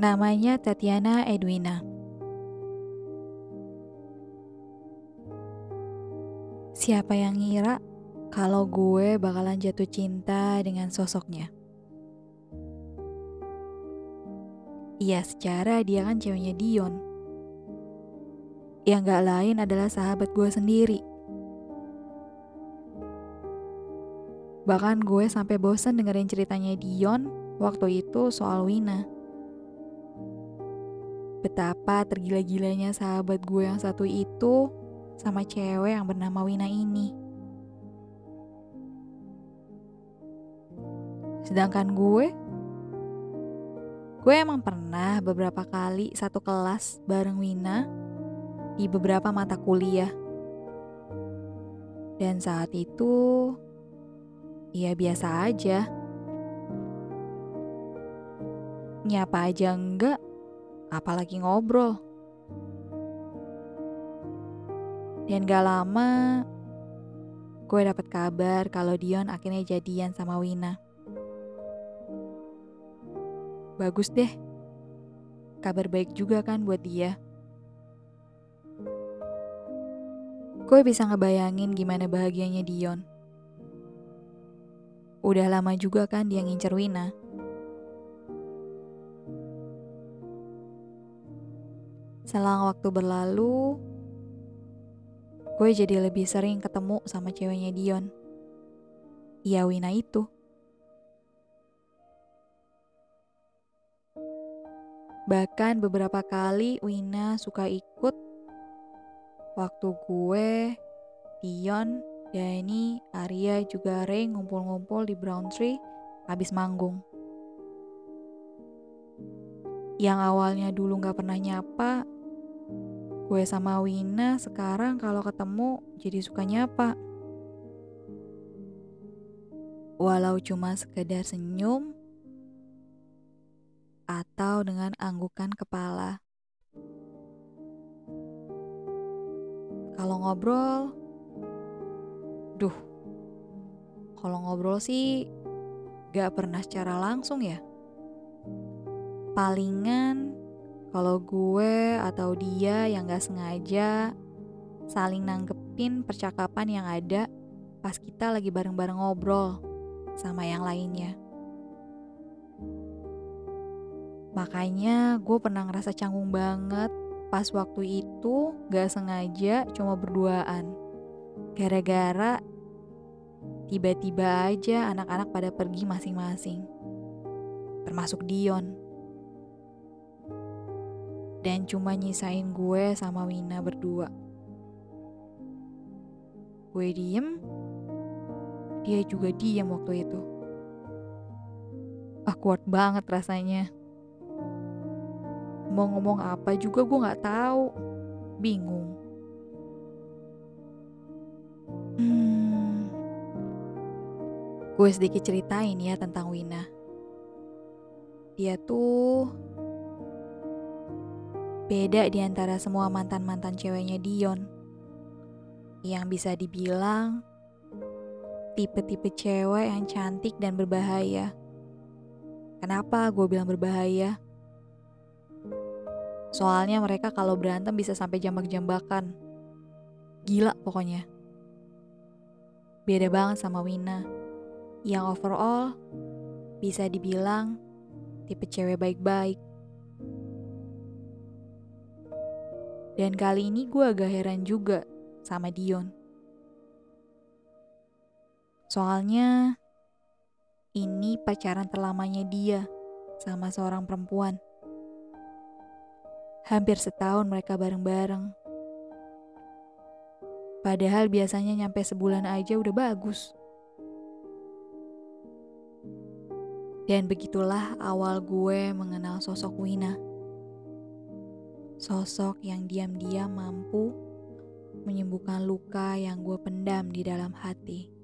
Namanya Tatiana Edwina. Siapa yang ngira kalau gue bakalan jatuh cinta dengan sosoknya? Iya, secara dia kan ceweknya Dion. Yang gak lain adalah sahabat gue sendiri. Bahkan gue sampai bosen dengerin ceritanya Dion waktu itu soal Wina. Betapa tergila-gilanya sahabat gue yang satu itu sama cewek yang bernama Wina ini. Sedangkan gue, gue emang pernah beberapa kali satu kelas bareng Wina di beberapa mata kuliah. Dan saat itu, ya biasa aja. Nyapa aja enggak, apalagi ngobrol. Dan gak lama, gue dapet kabar kalau Dion akhirnya jadian sama Wina. Bagus deh, kabar baik juga kan buat dia. Gue bisa ngebayangin gimana bahagianya Dion. Udah lama juga kan dia ngincer Wina. Selang waktu berlalu, gue jadi lebih sering ketemu sama ceweknya Dion. Iya Wina itu. Bahkan beberapa kali Wina suka ikut waktu gue, Dion, Dani, Arya, juga Ray ngumpul-ngumpul di Brown Tree habis manggung. Yang awalnya dulu gak pernah nyapa, Gue sama Wina sekarang kalau ketemu jadi suka nyapa. Walau cuma sekedar senyum atau dengan anggukan kepala. Kalau ngobrol, duh, kalau ngobrol sih gak pernah secara langsung ya. Palingan kalau gue atau dia yang gak sengaja saling nanggepin percakapan yang ada pas kita lagi bareng-bareng ngobrol sama yang lainnya. Makanya gue pernah ngerasa canggung banget pas waktu itu gak sengaja cuma berduaan. Gara-gara tiba-tiba aja anak-anak pada pergi masing-masing. Termasuk Dion dan cuma nyisain gue sama Wina berdua. Gue diem, dia juga diem waktu itu. Awkward banget rasanya. Mau ngomong apa juga gue gak tahu, bingung. Hmm, gue sedikit ceritain ya tentang Wina. Dia tuh Beda di antara semua mantan-mantan ceweknya Dion. Yang bisa dibilang tipe-tipe cewek yang cantik dan berbahaya. Kenapa gue bilang berbahaya? Soalnya mereka kalau berantem bisa sampai jambak-jambakan. Gila pokoknya. Beda banget sama Wina. Yang overall bisa dibilang tipe cewek baik-baik. Dan kali ini gue agak heran juga sama Dion. Soalnya ini pacaran terlamanya dia sama seorang perempuan. Hampir setahun mereka bareng-bareng. Padahal biasanya nyampe sebulan aja udah bagus. Dan begitulah awal gue mengenal sosok Wina sosok yang diam-diam mampu menyembuhkan luka yang gue pendam di dalam hati.